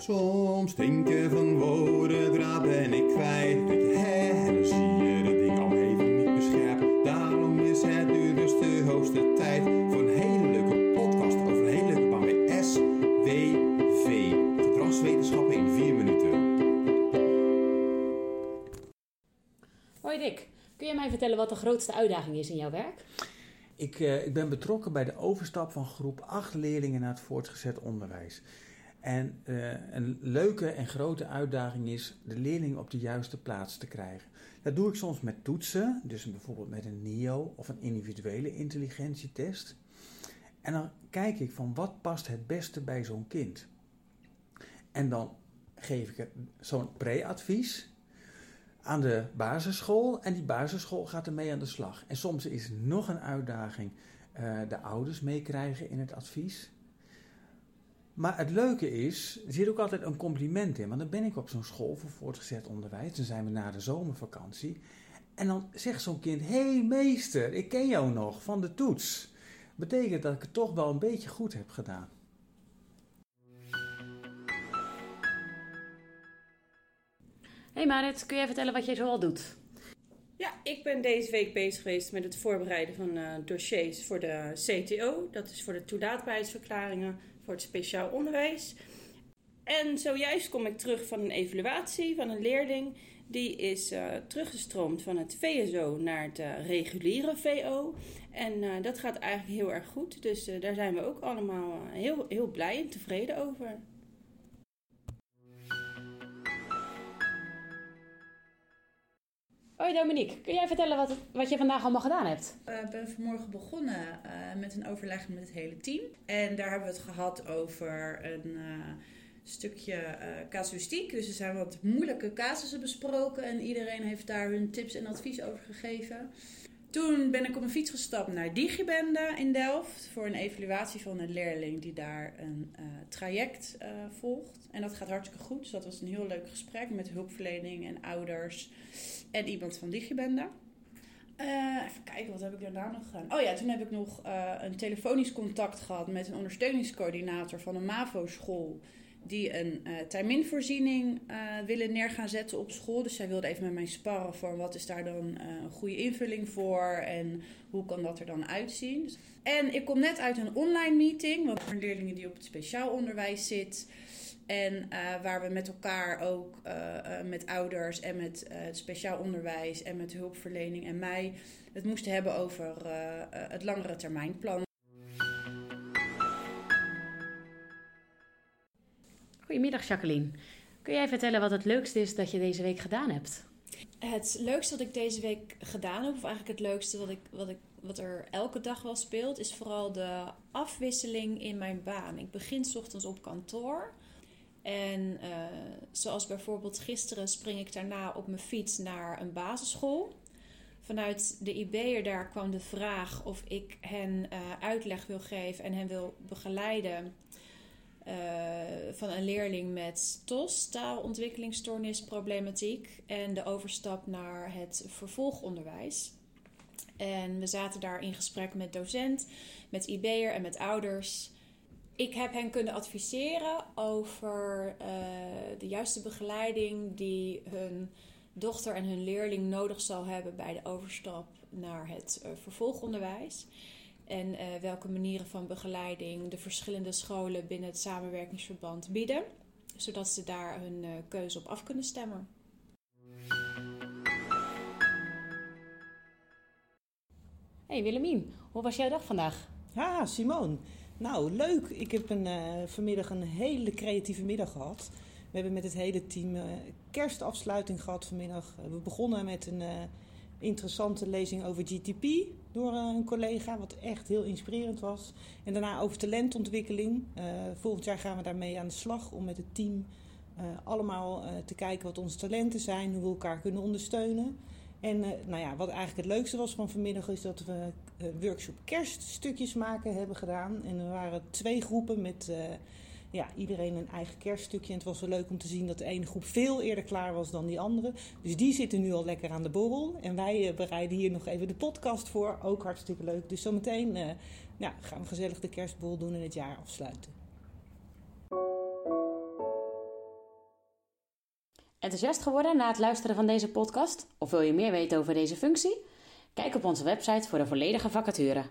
Soms denken van woorden, draad ben ik kwijt. Dat je hè, en dan zie je dat ik al even niet bescherp. Daarom is het nu dus de hoogste tijd voor een hele leuke podcast over een hele leuke baan bij SWV. Gedragswetenschappen in vier minuten. Hoi Dick, kun je mij vertellen wat de grootste uitdaging is in jouw werk? Ik, eh, ik ben betrokken bij de overstap van groep 8 leerlingen naar het voortgezet onderwijs. En eh, een leuke en grote uitdaging is de leerlingen op de juiste plaats te krijgen. Dat doe ik soms met toetsen, dus bijvoorbeeld met een NIO of een individuele intelligentietest. En dan kijk ik van wat past het beste bij zo'n kind. En dan geef ik zo'n pre-advies aan de basisschool en die basisschool gaat ermee aan de slag. En soms is nog een uitdaging uh, de ouders meekrijgen in het advies. Maar het leuke is, er zit ook altijd een compliment in. Want dan ben ik op zo'n school voor voortgezet onderwijs. Dan zijn we na de zomervakantie. En dan zegt zo'n kind: hey, meester, ik ken jou nog van de toets. Betekent dat ik het toch wel een beetje goed heb gedaan. Hey Marit, kun jij vertellen wat jij zoal doet? Ik ben deze week bezig geweest met het voorbereiden van uh, dossiers voor de CTO. Dat is voor de toelaatbaarheidsverklaringen voor het speciaal onderwijs. En zojuist kom ik terug van een evaluatie van een leerling. Die is uh, teruggestroomd van het VSO naar het uh, reguliere VO. En dat gaat eigenlijk heel erg goed. Dus daar zijn we ook allemaal heel, heel blij en tevreden over. Hoi Dominique, kun jij vertellen wat, wat je vandaag allemaal gedaan hebt? Ik ben vanmorgen begonnen uh, met een overleg met het hele team. En daar hebben we het gehad over een uh, stukje casuïstiek. Dus er zijn wat moeilijke casussen besproken en iedereen heeft daar hun tips en advies over gegeven. Toen ben ik op een fiets gestapt naar Digibende in Delft voor een evaluatie van een leerling die daar een uh, traject uh, volgt. En dat gaat hartstikke goed. Dus dat was een heel leuk gesprek met hulpverlening en ouders en iemand van Digibende. Uh, even kijken, wat heb ik daarna nog gedaan? Oh ja, toen heb ik nog een telefonisch contact gehad met een ondersteuningscoördinator van een MAVO-school die een uh, terminvoorziening uh, willen neer gaan zetten op school. Dus zij wilde even met mij sparren voor wat is daar dan uh, een goede invulling voor en hoe kan dat er dan uitzien. En ik kom net uit een online meeting, want voor leerlingen die op het speciaal onderwijs zit. En waar we met elkaar ook met ouders en met het speciaal onderwijs en met hulpverlening en mij het moesten hebben over het langere termijnplan. Goedemiddag Jacqueline. Kun jij vertellen wat het leukste is dat je deze week gedaan hebt? Het leukste wat ik deze week gedaan heb, of eigenlijk het leukste wat, ik, wat, ik, wat er elke dag wel speelt, is vooral de afwisseling in mijn baan. Ik begin s ochtends op kantoor. En uh, zoals bijvoorbeeld gisteren spring ik daarna op mijn fiets naar een basisschool. Vanuit de IB'er daar kwam de vraag of ik hen uh, uitleg wil geven en hen wil begeleiden uh, van een leerling met TOS, taalontwikkelingsstoornisproblematiek, en de overstap naar het vervolgonderwijs. En we zaten daar in gesprek met docent, met IB'er en met ouders. Ik heb hen kunnen adviseren over uh, de juiste begeleiding die hun dochter en hun leerling nodig zal hebben bij de overstap naar het uh, vervolgonderwijs. En uh, welke manieren van begeleiding de verschillende scholen binnen het samenwerkingsverband bieden, zodat ze daar hun uh, keuze op af kunnen stemmen. Hey Willemien, hoe was jouw dag vandaag? Ah, Simone. Nou, leuk. Ik heb een, uh, vanmiddag een hele creatieve middag gehad. We hebben met het hele team kerstafsluiting gehad vanmiddag. We begonnen met een interessante lezing over GTP door eh, een collega, wat echt heel inspirerend was. En daarna over talentontwikkeling. Uh, volgend jaar gaan we daarmee aan de slag om met het team uh, allemaal te kijken wat onze talenten zijn, hoe we elkaar kunnen ondersteunen. En nou ja, wat eigenlijk het leukste was van vanmiddag is dat we workshop kerststukjes maken hebben gedaan. En er waren twee groepen met ja, iedereen een eigen kerststukje. En het was wel leuk om te zien dat de ene groep veel eerder klaar was dan die andere. Dus die zitten nu al lekker aan de borrel. En wij uh, bereiden hier nog even de podcast voor. Ook hartstikke leuk. Dus zometeen uh, ja, gaan we gezellig de kerstbol doen en het jaar afsluiten. Enthousiast geworden na het luisteren van deze podcast? Of wil je meer weten over deze functie? Kijk op onze website voor de volledige vacature.